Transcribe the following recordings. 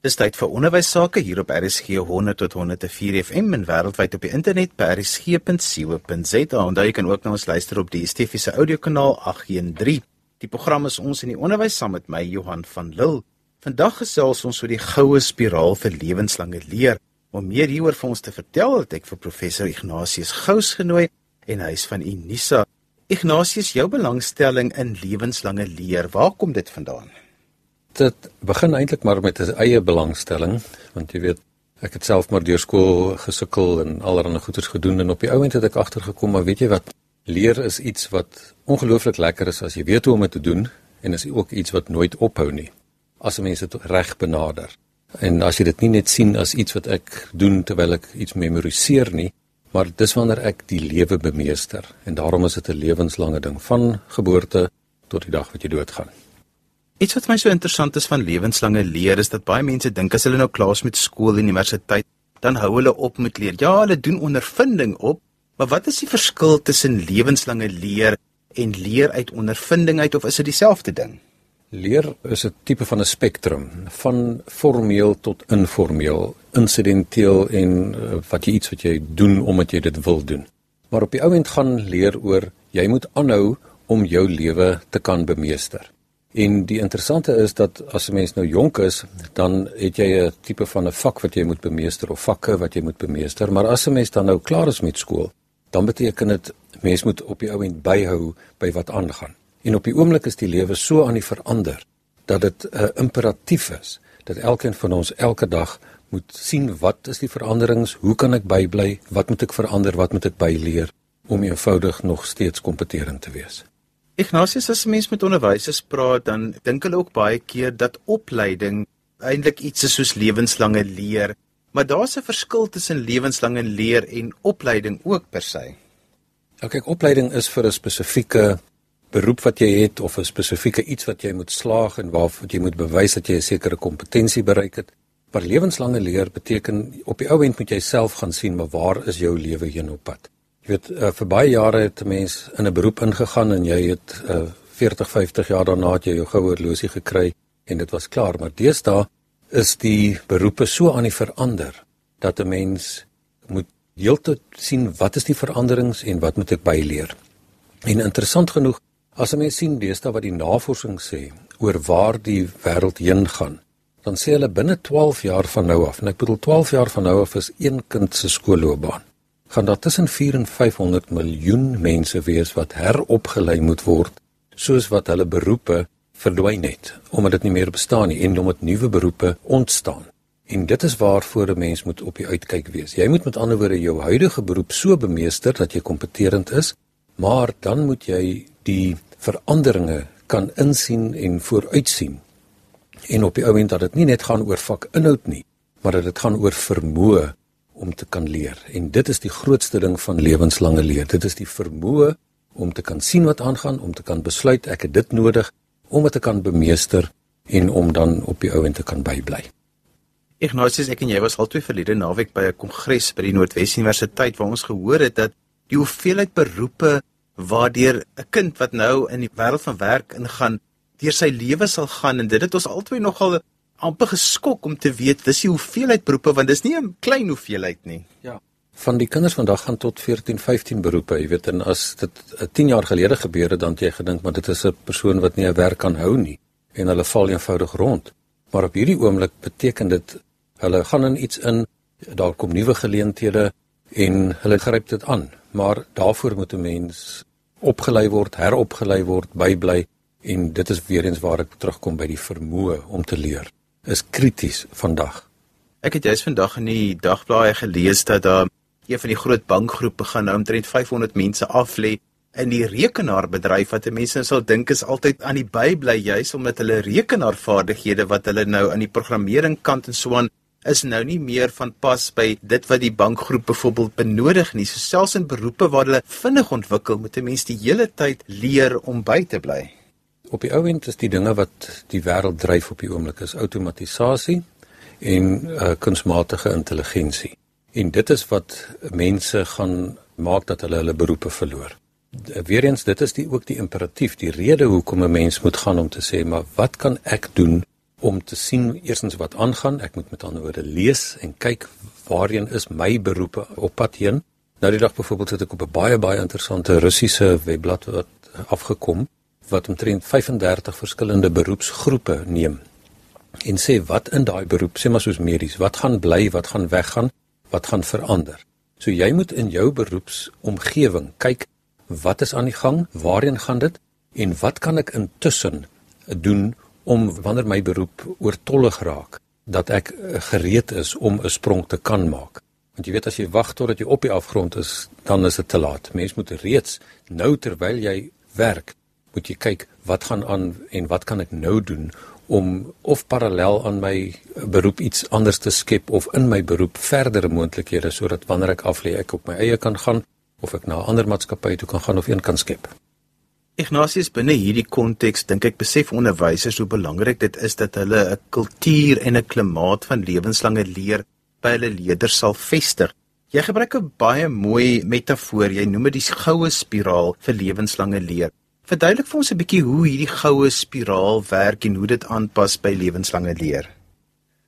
Dis tyd vir onderwys sake hier op RSG 100 tot 104 FM en wêreldwyd op die internet by rsg.co.za. Onthou jy kan ook na ons luister op die DSTV se audiokanaal 813. Die program is ons in die onderwys saam met my Johan van Lille. Vandag gesels ons oor die goue spiraal vir lewenslange leer. Om meer hieroor vir ons te vertel, het ek vir professor Ignatius Gous genooi en hy is van Unisa. Ignatius, jou belangstelling in lewenslange leer, waar kom dit vandaan? Dit begin eintlik maar met 'n eie belangstelling, want jy weet, ek het self maar deur skool gesukkel en allerlei goeders gedoen en op die ouend het ek agtergekom, maar weet jy wat, leer is iets wat ongelooflik lekker is as jy weet hoe om dit te doen en is ook iets wat nooit ophou nie. As mense dit reg benader. En as jy dit nie net sien as iets wat ek doen terwyl ek iets memoriseer nie, maar dis wanneer ek die lewe bemeester en daarom is dit 'n lewenslange ding van geboorte tot die dag wat jy doodgaan. Iets wat my so interessant is van lewenslange leer is dat baie mense dink as hulle nou klaar is met skool en universiteit, dan hou hulle op met leer. Ja, hulle doen ondervinding op, maar wat is die verskil tussen lewenslange leer en leer uit ondervinding uit of is dit dieselfde ding? Leer is 'n tipe van 'n spektrum, van formeel tot informeel, insidenteel en uh, wat jy iets wat jy doen omdat jy dit wil doen. Maar op die ou end gaan leer oor jy moet aanhou om jou lewe te kan bemeester. En die interessante is dat as 'n mens nou jonk is, dan het jy 'n tipe van 'n vak wat jy moet bemeester of vakke wat jy moet bemeester, maar as 'n mens dan nou klaar is met skool, dan beteken dit mens moet op die ou end byhou by wat aangaan. En op die oomblik is die lewe so aan die verander dat dit 'n imperatief is dat elkeen van ons elke dag moet sien wat is die veranderings, hoe kan ek bybly, wat moet ek verander, wat moet ek byleer om eenvoudig nog steeds kompeterend te wees. Ignatius as mens met onderwysers praat, dan dink hulle ook baie keer dat opleiding eintlik iets is soos lewenslange leer, maar daar's 'n verskil tussen lewenslange leer en opleiding ook per se. Ja, kyk, opleiding is vir 'n spesifieke beroep wat jy het of 'n spesifieke iets wat jy moet slaag en waarvoor jy moet bewys dat jy 'n sekere kompetensie bereik het. Maar lewenslange leer beteken op die ou end moet jy self gaan sien maar waar is jou lewe heen op pad? Weet uh, vir baie jare het 'n mens in 'n beroep ingegaan en jy het uh, 40, 50 jaar daarna het jy jou goue horlosie gekry en dit was klaar, maar deesdae is die beroepe so aan die verander dat 'n mens moet heeltyd sien wat is die veranderings en wat moet ek byleer. En interessant genoeg, as 'n mens sien deesdae wat die navorsing sê oor waar die wêreld heen gaan, dan sê hulle binne 12 jaar van nou af, en ek bedoel 12 jaar van nou af is een kind se skoolloopbaan gaan daar tussen 4 en 500 miljoen mense wees wat heropgelei moet word soos wat hulle beroepe verdwyn het omdat dit nie meer bestaan nie en omdat nuwe beroepe ontstaan. En dit is waarvoor 'n mens moet op die uitkyk wees. Jy moet met ander woorde jou huidige beroep so bemeester dat jy kompeterend is, maar dan moet jy die veranderinge kan insien en vooruitsien. En op die ou end dat dit nie net gaan oor vakinhoud nie, maar dat dit gaan oor vermoë om te kan leer. En dit is die grootste ding van lewenslange leer. Dit is die vermoë om te kan sien wat aangaan, om te kan besluit ek het dit nodig om dit te kan bemeester en om dan op die ou en te kan bybly. Ignatius, ek en jy was altyd verlede naweek by 'n kongres by die Noordwes Universiteit waar ons gehoor het dat die hoeveelheid beroepe waardeur 'n kind wat nou in die wêreld van werk ingaan, deur sy lewe sal gaan en dit het ons altyd nogal amper geskok om te weet dis die hoeveelheid beroepe want dis nie 'n klein hoeveelheid nie. Ja. Van die kinders vandag gaan tot 14, 15 beroepe, jy weet en as dit 10 jaar gelede gebeur het dan het jy gedink maar dit is 'n persoon wat nie 'n werk kan hou nie en hulle val eenvoudig rond. Maar op hierdie oomblik beteken dit hulle gaan in iets in, daar kom nuwe geleenthede en hulle gryp dit aan. Maar daarvoor moet 'n mens opgelei word, heropgelei word, bybly en dit is weer eens waar ek terugkom by die vermoë om te leer is krities vandag. Ek het juist vandag in die dagblaaie gelees dat daar een van die groot bankgroepe gaan nou omtrent 500 mense aflê in die rekenaarbedryf wat mense sal dink is altyd aan die by bly juis omdat hulle rekenaarvaardighede wat hulle nou aan die programmering kant en so aan is nou nie meer van pas by dit wat die bankgroep byvoorbeeld benodig nie. So selfs in beroepe waar hulle vinnig ontwikkel, moet 'n mens die hele tyd leer om by te bly. Op die ou end is die dinge wat die wêreld dryf op die oomblik is outomatisasie en uh, kunsmatige intelligensie. En dit is wat mense gaan maak dat hulle hulle beroepe verloor. Weereens dit is die ook die imperatief, die rede hoekom 'n mens moet gaan om te sê maar wat kan ek doen om te sien eersins wat aangaan. Ek moet met ander woorde lees en kyk waarheen is my beroepe op pad heen. Nou die dag byvoorbeeld het ek op 'n baie baie interessante Russiese webblad wat afgekom wat omtrent 35 verskillende beroepsgroepe neem en sê wat in daai beroep, sê maar soos medies, wat gaan bly, wat gaan weggaan, wat gaan verander. So jy moet in jou beroepsomgewing kyk wat is aan die gang, waarheen gaan dit en wat kan ek intussen doen om wanneer my beroep oortollig raak dat ek eh, gereed is om 'n sprong te kan maak. Want jy weet as jy wag totdat jy op die afgrond is, dan is dit te laat. Mens moet reeds nou terwyl jy werk, moet jy kyk wat gaan aan en wat kan ek nou doen om of parallel aan my beroep iets anders te skep of in my beroep verdere moontlikhede sodat wanneer ek aflê ek op my eie kan gaan of ek na 'n ander maatskappy toe kan gaan of een kan skep. Ignatius binne hierdie konteks dink ek besef onderwysers hoe belangrik dit is dat hulle 'n kultuur en 'n klimaat van lewenslange leer by hulle leerders sal vestig. Jy gebruik 'n baie mooi metafoor, jy noem dit die goue spiraal vir lewenslange leer. Verduidelik vir ons 'n bietjie hoe hierdie goue spiraal werk en hoe dit aanpas by lewenslange leer.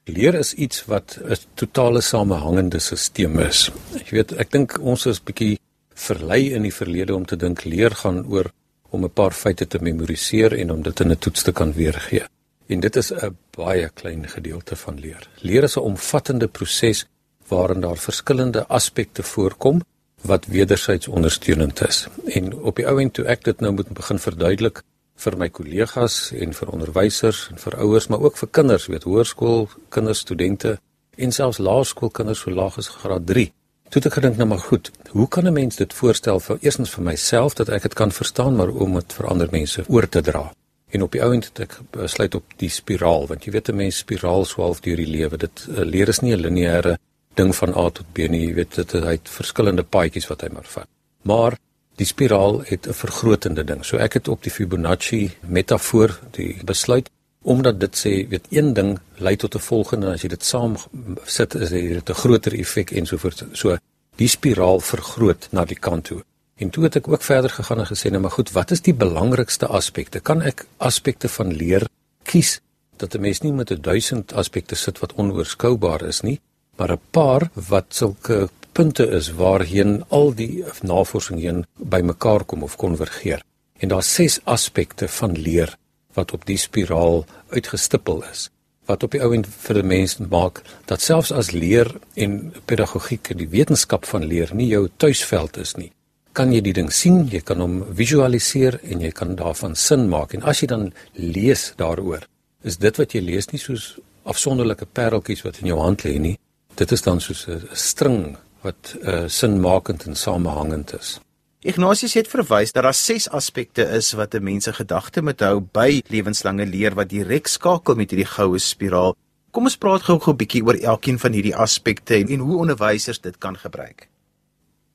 Leer is iets wat 'n totale samehangende stelsel is. Ek weet, ek dink ons is bietjie verlei in die verlede om te dink leer gaan oor om 'n paar feite te memoriseer en om dit in 'n toets te kan weergee. En dit is 'n baie klein gedeelte van leer. Leer is 'n omvattende proses waarin daar verskillende aspekte voorkom wat wederzijds ondersteunend is. En op die ou end toe ek dit nou moet begin verduidelik vir my kollegas en vir onderwysers en vir ouers, maar ook vir kinders, weet hoërskool kinders, studente en selfs laerskoolkinders so laag as graad 3 Toe het ek gedink nou maar goed, hoe kan 'n mens dit voorstel vir eerstens vir myself dat ek dit kan verstaan, maar om dit vir ander mense oor te dra. En op die ouend het ek besluit op die spiraal, want jy weet 'n mens spiraal swaalf deur die lewe. Dit uh, leer is nie 'n lineêre ding van A tot B nie, jy weet dit het verskillende paadjies wat hy maar vat. Maar die spiraal het 'n vergrotende ding. So ek het op die Fibonacci metafoor die besluit omdat dit sê weet een ding lei tot 'n volgende en as jy dit saam sit is dit 'n groter effek en so voort so die spiraal vergroot na die kant toe en toe het ek ook verder gegaan en gesê nou maar goed wat is die belangrikste aspekte kan ek aspekte van leer kies dat 'n mens nie met 'n duisend aspekte sit wat onoorskoubaar is nie maar 'n paar wat sulke punte is waarheen al die navorsing heen bymekaar kom of konvergeer. En daar's ses aspekte van leer wat op die spiraal uitgestippel is wat op die ou end vir 'n mens maak dat selfs as leer en pedagogiek en die wetenskap van leer nie jou tuisveld is nie kan jy die ding sien jy kan hom visualiseer en jy kan daarvan sin maak. En as jy dan lees daaroor is dit wat jy lees nie soos afsonderlike pareltjies wat in jou hand lê nie dit is dan soos 'n string wat uh, sinmakend en samehangend is Ignatius het verwys dat daar ses aspekte is wat 'n mens se gedagte moet hou by lewenslange leer wat direk skakel met hierdie goue spiraal. Kom ons praat gou-gou 'n bietjie oor elkeen van hierdie aspekte en hoe onderwysers dit kan gebruik.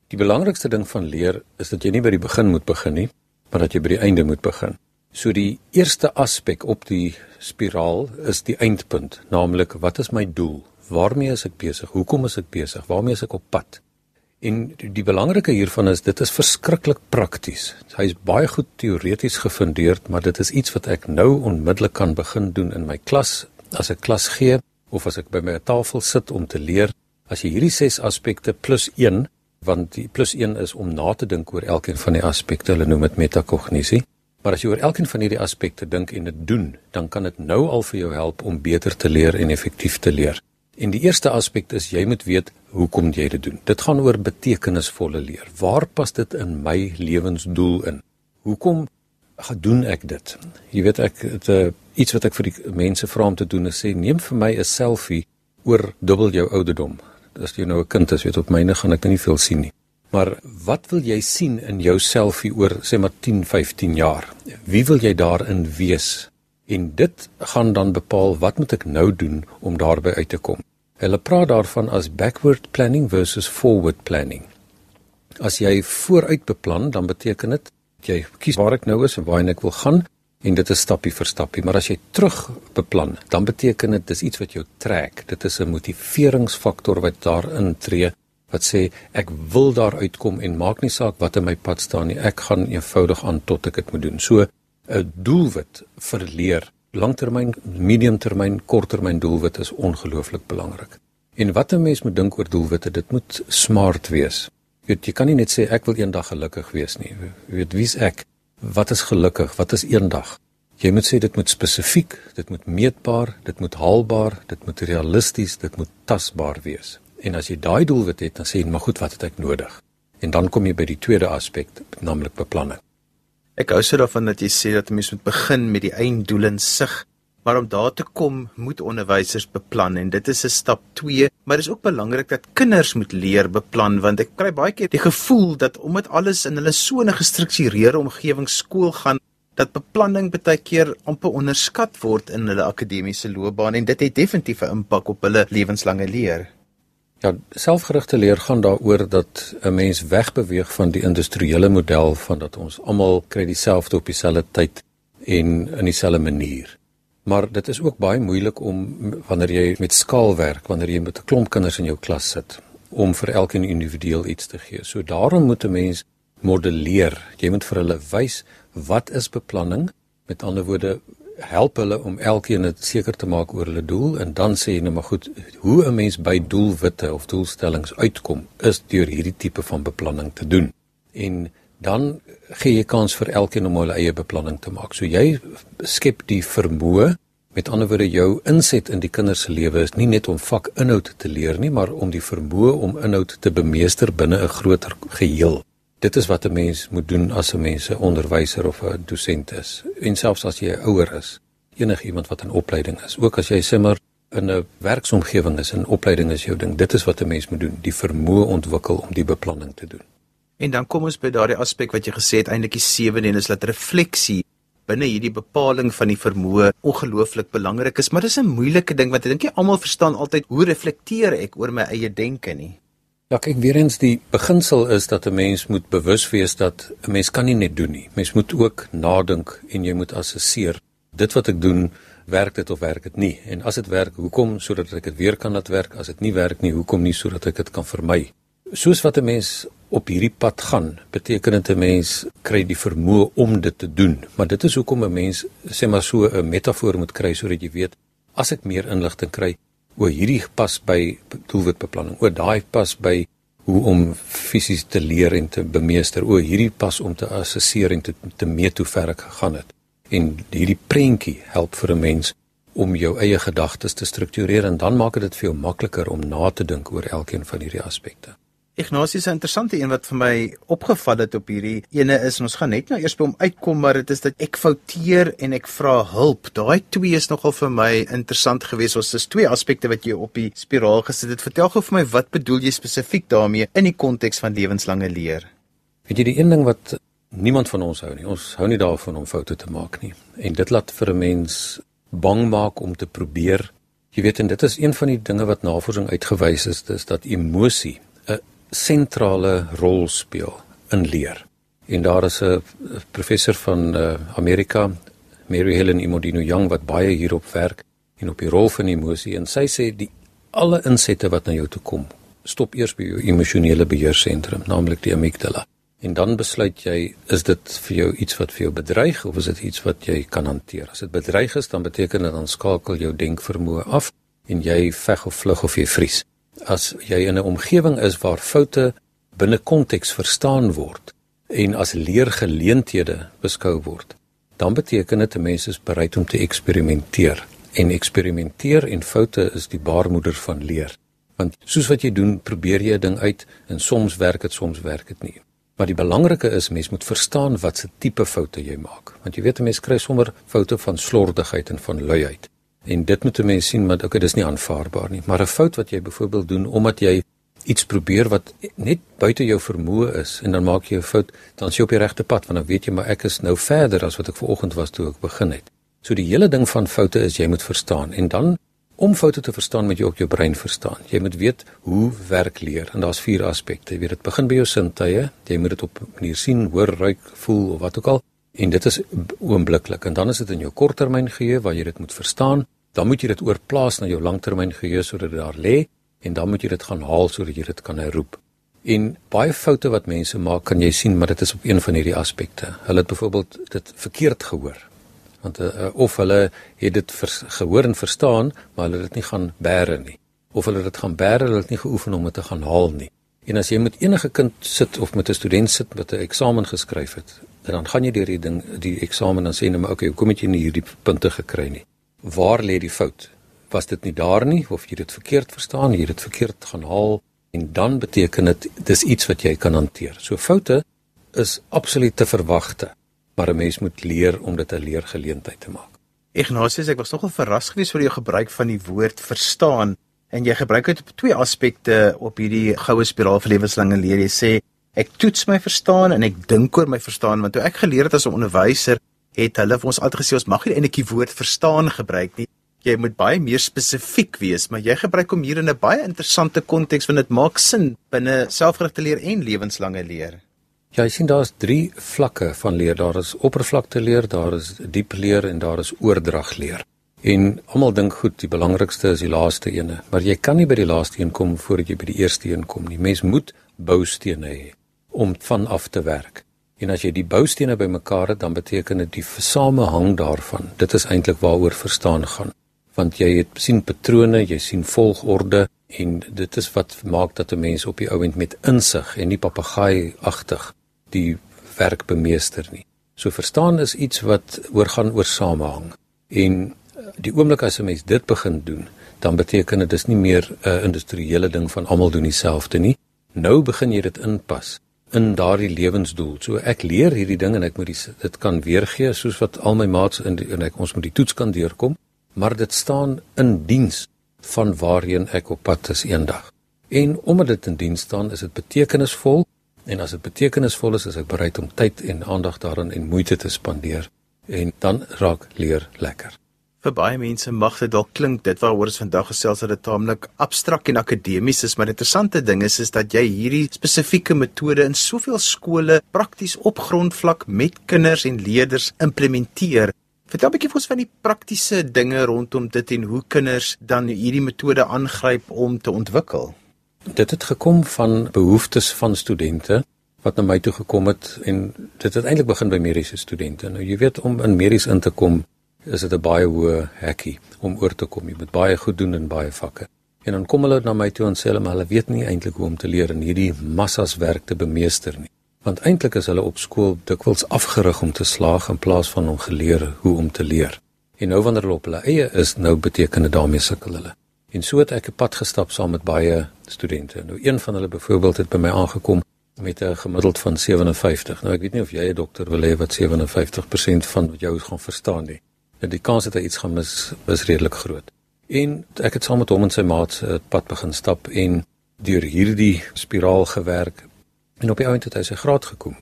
Die belangrikste ding van leer is dat jy nie by die begin moet begin nie, maar dat jy by die einde moet begin. So die eerste aspek op die spiraal is die eindpunt, naamlik wat is my doel? Waarmee is ek besig? Hoekom is ek besig? Waarmee is ek op pad? En die belangrike hiervan is dit is verskriklik prakties. Hy is baie goed teoreties gefundeerd, maar dit is iets wat ek nou onmiddellik kan begin doen in my klas as ek klas gee of as ek by my tafel sit om te leer. As jy hierdie ses aspekte plus 1, want die plus 1 is om na te dink oor elkeen van die aspekte, hulle noem dit metakognisie. Maar as jy oor elkeen van hierdie aspekte dink en dit doen, dan kan dit nou al vir jou help om beter te leer en effektief te leer. En die eerste aspek is jy moet weet hoekom jy dit doen. Dit gaan oor betekenisvolle leer. Waar pas dit in my lewensdoel in? Hoekom gedoen ek dit? Jy weet ek het uh, iets wat ek vir die mense vra om te doen is sê neem vir my 'n selfie oor dubbel jou ouderdom. As jy nou 'n kind is, weet op myne gaan ek nie veel sien nie. Maar wat wil jy sien in jou selfie oor sê maar 10, 15 jaar? Wie wil jy daarin wees? En dit gaan dan bepaal wat moet ek nou doen om daarby uit te kom. Hulle praat daarvan as backward planning versus forward planning. As jy vooruit beplan, dan beteken dit jy kies waar ek nou is en waarheen ek wil gaan en dit is stappie vir stappie, maar as jy terug beplan, dan beteken dit dis iets wat jou trek. Dit is 'n motiveringsfaktor wat daarin tree wat sê ek wil daar uitkom en maak nie saak wat in my pad staan nie, ek gaan eenvoudig aan tot ek dit moet doen. So 'n doelwit vir leer langtermyn, mediumtermyn, korttermyn doelwit is ongelooflik belangrik. En wat 'n mens moet dink oor doelwitte, dit moet smart wees. Jy weet, jy kan nie net sê ek wil eendag gelukkig wees nie. Jy weet, wie's ek? Wat is gelukkig? Wat is eendag? Jy moet sê dit moet spesifiek, dit moet meetbaar, dit moet haalbaar, dit moet realisties, dit moet tasbaar wees. En as jy daai doelwit het, dan sê jy, maar goed, wat het ek nodig? En dan kom jy by die tweede aspek, naamlik beplanning. Ek hou so daarvan dat jy sê dat 'n mens moet begin met die einddoel in sig, maar om daar te kom, moet onderwysers beplan en dit is 'n stap 2, maar dit is ook belangrik dat kinders moet leer beplan want ek kry baie keer die gevoel dat omdat alles in hulle so 'n gestruktureerde omgewing skool gaan, dat beplanning baie keer amper onderskat word in hulle akademiese loopbaan en dit het definitief 'n impak op hulle lewenslange leer. Ja, selfgerigte leer gaan daaroor dat 'n mens wegbeweeg van die industriële model van dat ons almal kry dieselfde op dieselfde tyd en in dieselfde manier. Maar dit is ook baie moeilik om wanneer jy met skaal werk, wanneer jy met 'n klomp kinders in jou klas sit, om vir elkeen individueel iets te gee. So daarom moet 'n mens modelleer. Jy moet vir hulle wys wat is beplanning? Met ander woorde, help hulle om elkeen dit seker te maak oor hulle doel en dan sê jy nou maar goed, hoe 'n mens by doelwitte of doelstellings uitkom is deur hierdie tipe van beplanning te doen. En dan gee jy kans vir elkeen om hulle eie beplanning te maak. So jy skep die vermoë Met ander woorde jou inset in die kinders se lewe is nie net om vakinhoud te leer nie, maar om die vermoë om inhoud te bemeester binne 'n groter geheel. Dit is wat 'n mens moet doen as 'n mens 'n onderwyser of 'n dosent is. En selfs as jy 'n ouer is, enigiemand wat in opleiding is, ook as jy simmer in 'n werksomgewing is en opleiding is jou ding, dit is wat 'n mens moet doen, die vermoë ontwikkel om die beplanning te doen. En dan kom ons by daardie aspek wat jy gesê het eintlik die sewende en is dat refleksie binne hierdie bepaling van die vermoë ongelooflik belangrik is, maar dis 'n moeilike ding want ek dink nie almal verstaan altyd hoe reflekteer ek oor my eie denke nie. Ja, kyk weer eens die beginsel is dat 'n mens moet bewus wees dat 'n mens kan nie net doen nie. Mens moet ook nadink en jy moet assesseer. Dit wat ek doen, werk dit of werk dit nie? En as dit werk, hoekom sodat ek dit weer kan laat werk? As dit nie werk nie, hoekom nie sodat ek dit kan vermy? Soos wat 'n mens op hierdie pad gaan, beteken dit 'n mens kry die vermoë om dit te doen. Maar dit is hoekom 'n mens sê maar so 'n metafoor moet kry sodat jy weet as ek meer inligting kry, o hierdie pas by doelwitbeplanning o daai pas by hoe om fisies te leer en te bemeester o hierdie pas om te assesseer en te te meet hoe ver ek gegaan het. En hierdie prentjie help vir 'n mens om jou eie gedagtes te struktureer en dan maak dit vir jou makliker om na te dink oor elkeen van hierdie aspekte Ignatius is 'n interessante een wat vir my opgeval het op hierdie ene is ons gaan net nou eers by hom uitkom maar dit is dat ek fouteer en ek vra hulp. Daai twee is nogal vir my interessant geweest. Ons is twee aspekte wat jy op die spiraal gesit het. Vertel gou vir my wat bedoel jy spesifiek daarmee in die konteks van lewenslange leer? Weet jy die een ding wat niemand van ons hou nie. Ons hou nie daarvan om foute te maak nie. En dit laat vir 'n mens bang maak om te probeer. Jy weet en dit is een van die dinge wat navorsing uitgewys is, dis dat emosie sentrale rol speel in leer. En daar is 'n professor van uh, Amerika, Mary Helen Imodino Young wat baie hierop werk en op die rol van emosie en sy sê die alle insette wat na jou toe kom, stop eers by jou emosionele beheersentrum, naamlik die amygdala. En dan besluit jy, is dit vir jou iets wat vir jou bedreig of is dit iets wat jy kan hanteer? As dit bedreig is, dan beteken dit dan skakel jou denkvermoë af en jy veg of vlug of jy vries as jy in 'n omgewing is waar foute binne konteks verstaan word en as leergeleenthede beskou word, dan beteken dit 'n mens is bereid om te eksperimenteer. En eksperimenteer en foute is die baarmoeder van leer. Want soos wat jy doen, probeer jy 'n ding uit en soms werk dit, soms werk dit nie. Maar die belangrike is mens moet verstaan wat se tipe foute jy maak. Want jy weet 'n mens kry sommer foute van slordigheid en van luiheid. En dit moet 'n mens sien maar okay, dis nie aanvaarbaar nie. Maar 'n fout wat jy byvoorbeeld doen omdat jy iets probeer wat net buite jou vermoë is en dan maak jy 'n fout, dan is jy op die regte pad want dan weet jy maar ek is nou verder as wat ek vanoggend was toe ek begin het. So die hele ding van foute is jy moet verstaan en dan om foute te verstaan moet jy ook jou brein verstaan. Jy moet weet hoe werk leer en daar's vier aspekte. Jy weet dit begin by jou sintuie. Jy moet dit op 'n manier sien, hoor, ruik, voel of wat ook al en dit is oombliklik en dan is dit in jou korttermyn geheue waar jy dit moet verstaan dan moet jy dit oorplaas na jou langtermyn geheue sodat dit daar lê en dan moet jy dit gaan haal sodat jy dit kan herroep. En baie foute wat mense maak, kan jy sien, maar dit is op een van hierdie aspekte. Hulle het byvoorbeeld dit verkeerd gehoor. Want uh, of hulle het dit vers, gehoor en verstaan, maar hulle het dit nie gaan bære nie. Of hulle het dit gaan bære, hulle het nie geoefen om dit te gaan haal nie. En as jy met enige kind sit of met 'n student sit wat 'n eksamen geskryf het, dan gaan jy deur die ding die eksamen dan sê jy nou okay, hoekom het jy nie hierdie punte gekry nie? Waar lê die fout? Was dit nie daar nie of jy dit verkeerd verstaan, jy dit verkeerd gaan haal en dan beteken dit dis iets wat jy kan hanteer. So foute is absoluut te verwagte, maar 'n mens moet leer om dit 'n leergeleentheid te maak. Ignatius, ek was nogal verras geweest oor jou gebruik van die woord verstaan en jy gebruik dit op twee aspekte op hierdie goue spiraal vir lewenslange leer. Jy sê ek toets my verstaan en ek dink oor my verstaan want toe ek geleer het as 'n onderwyser het hulle vir ons altyd gesê ons mag nie eintlik die woord verstaan gebruik nie. Jy moet baie meer spesifiek wees, maar jy gebruik hom hier in 'n baie interessante konteks want dit maak sin binne selfgerigte leer en lewenslange leer. Ja, jy sien daar's 3 vlakke van leer. Daar is oppervlakte leer, daar is diep leer en daar is oordrag leer. En almal dink goed, die belangrikste is die laaste ene, maar jy kan nie by die laaste een kom voordat jy by die eerste een kom nie. Mens moet boustene hê om van af te werk. En as jy die boustene bymekaar het, dan beteken dit die samehang daarvan. Dit is eintlik waaroor verstaan gaan. Want jy het sien patrone, jy sien volgorde en dit is wat maak dat 'n mens op die ouend met insig en nie papegaaiagtig die werk bemeester nie. So verstaan is iets wat oorgaan oor samehang. En eh, die oomblik as 'n mens dit begin doen, dan beteken dit dis nie meer 'n industriële ding van almal doen dieselfde nie. Nou begin jy dit inpas in daardie lewensdoel. So ek leer hierdie ding en ek moet die, dit kan weergee soos wat al my maats in die, en ek ons moet die toets kan deurkom, maar dit staan in diens van waarheen ek op pad is eendag. En omdat dit in diens staan, is dit betekenisvol En as dit betekenisvol is, is ek bereid om tyd en aandag daarin en moeite te spandeer en dan raak leer lekker. Vir baie mense mag dit dalk klink dit waaroor ons vandag gesels dat dit taamlik abstrakt en akademies is, maar die interessante ding is is dat jy hierdie spesifieke metode in soveel skole prakties op grondvlak met kinders en leerders implementeer. Vertel 'n bietjie vir ons van die praktiese dinge rondom dit en hoe kinders dan hierdie metode aangryp om te ontwikkel. Dit het gekom van behoeftes van studente wat na my toe gekom het en dit het eintlik begin by mediese studente. Nou jy weet om in medies in te kom is dit 'n baie hoë hekkie om oor te kom. Jy moet baie goed doen in baie vakke. En dan kom hulle na my toe en sê hulle maar hulle weet nie eintlik hoe om te leer en hierdie massas werk te bemeester nie. Want eintlik is hulle op skool dikwels afgerig om te slaag in plaas van om geleer hoe om te leer. En nou wanneer hulle op hulle eie is, nou beteken dit daarmee sukkel hulle. En so het ek 'n pad gestap saam met baie studente. Nou een van hulle byvoorbeeld het by my aangekom met 'n gemiddeld van 57. Nou ek weet nie of jy 'n dokter wil hê wat 57% van wat jou gaan verstaan nie. En die kans dat hy iets gaan mis is redelik groot. En ek het saam met hom en sy maats 'n pad begin stap en deur hierdie spiraal gewerk en op die oomblik het hy sy graad gekom.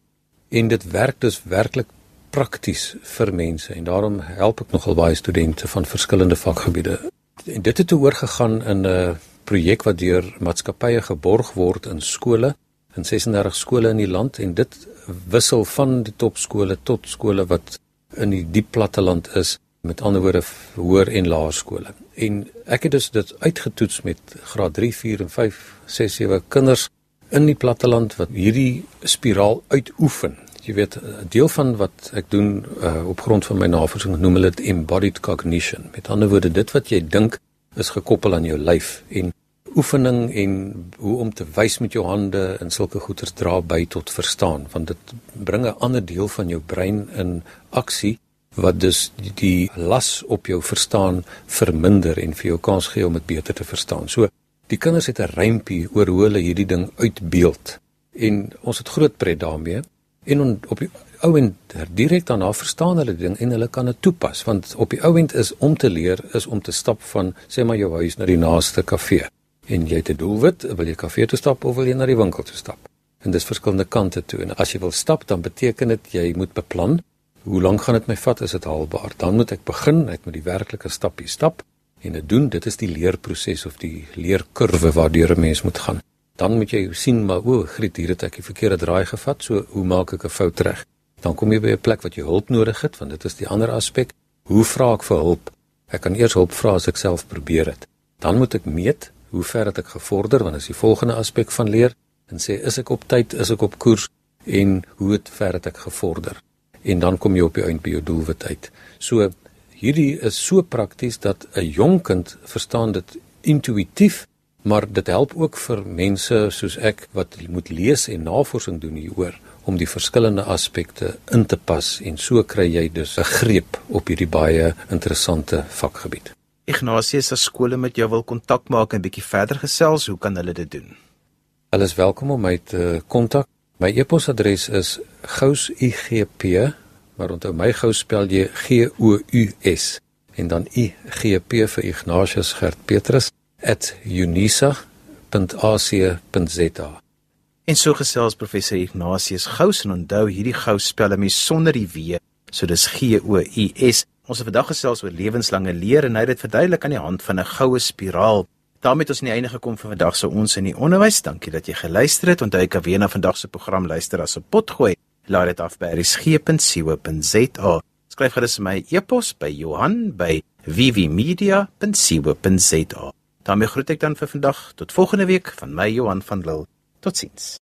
En dit werk dus werklik prakties vir mense en daarom help ek nogal baie studente van verskillende vakgebiede En dit het oorgegaan in 'n projek wat deur maatskappye geborg word in skole in 36 skole in die land en dit wissel van die topskole tot skole wat in die diep platteland is met ander woorde hoër en laerskole. En ek het dus dit uitgetoets met graad 3, 4 en 5, 6, 7 kinders in die platteland wat hierdie spiraal uitoefen jy weet 'n deel van wat ek doen uh, op grond van my navorsing noem hulle dit embodied cognition. Met ander woorde dit wat jy dink is gekoppel aan jou lyf en oefening en hoe om te wys met jou hande en sulke goeters dra by tot verstaan want dit bring 'n ander deel van jou brein in aksie wat dus die las op jou verstaan verminder en vir jou kans gee om dit beter te verstaan. So die kinders het 'n rympie oor hoe hulle hierdie ding uitbeeld. En ons het groot pret daarmee. En on, op die ouend direk daarna verstaan hulle ding en hulle kan dit toepas want op die ouend is om te leer is om te stap van sê maar jou huis na die naaste kafee en jy het 'n doelwit wil jy kafee toe stap of wil jy na die winkel toe stap? En dis verskillende kante toe. En as jy wil stap dan beteken dit jy moet beplan hoe lank gaan dit my vat is dit haalbaar dan moet ek begin ek moet die werklike stappie stap en dit doen dit is die leerproses of die leerkurwe waardeur 'n mens moet gaan dan moet jy sien maar o, Griet, hier het ek die verkeerde draai gevat, so hoe maak ek 'n fout reg? Dan kom jy by 'n plek wat jy hulp nodig het, want dit is die ander aspek. Hoe vra ek vir hulp? Ek kan eers hulp vra as ek self probeer dit. Dan moet ek meet hoe ver het ek gevorder, want is die volgende aspek van leer en sê is ek op tyd, is ek op koers en hoe het ver het ek gevorder? En dan kom jy op die eind by jou doelwit uit. So hierdie is so prakties dat 'n jong kind verstaan dit intuïtief, maar dit help ook vir mense soos ek wat moet lees en navorsing doen hieroor om die verskillende aspekte in te pas en so kry jy dus 'n greep op hierdie baie interessante vakgebied. Ignatius, as skole met jou wil kontak maak en bietjie verder gesels, hoe kan hulle dit doen? Hulle is welkom om my te kontak. My e-posadres is gousigp maar onthou my gou spel jy G O U S en dan I G P vir Ignatius Gert Petrus @unisa.ac.za. En so gesels professor Ignatius Gous en onthou hierdie gou spel hom sonder die w, so dis G O U S. Ons het vandag gesels oor lewenslange leer en hy het dit verduidelik aan die hand van 'n goue spiraal. Daarmee het ons aan die einde gekom vir vandag se ons in die onderwys. Dankie dat jy geluister het. Onthou jy kan weer na vandag se program luister as 'n potgooi. Laat dit af by rsg.co.za. Skryf gerus my e-pos by Johan by vvmedia.co.za. daarmee groet ek dan vir vandag tot volgende week van my Johan van Lille. Totsiens.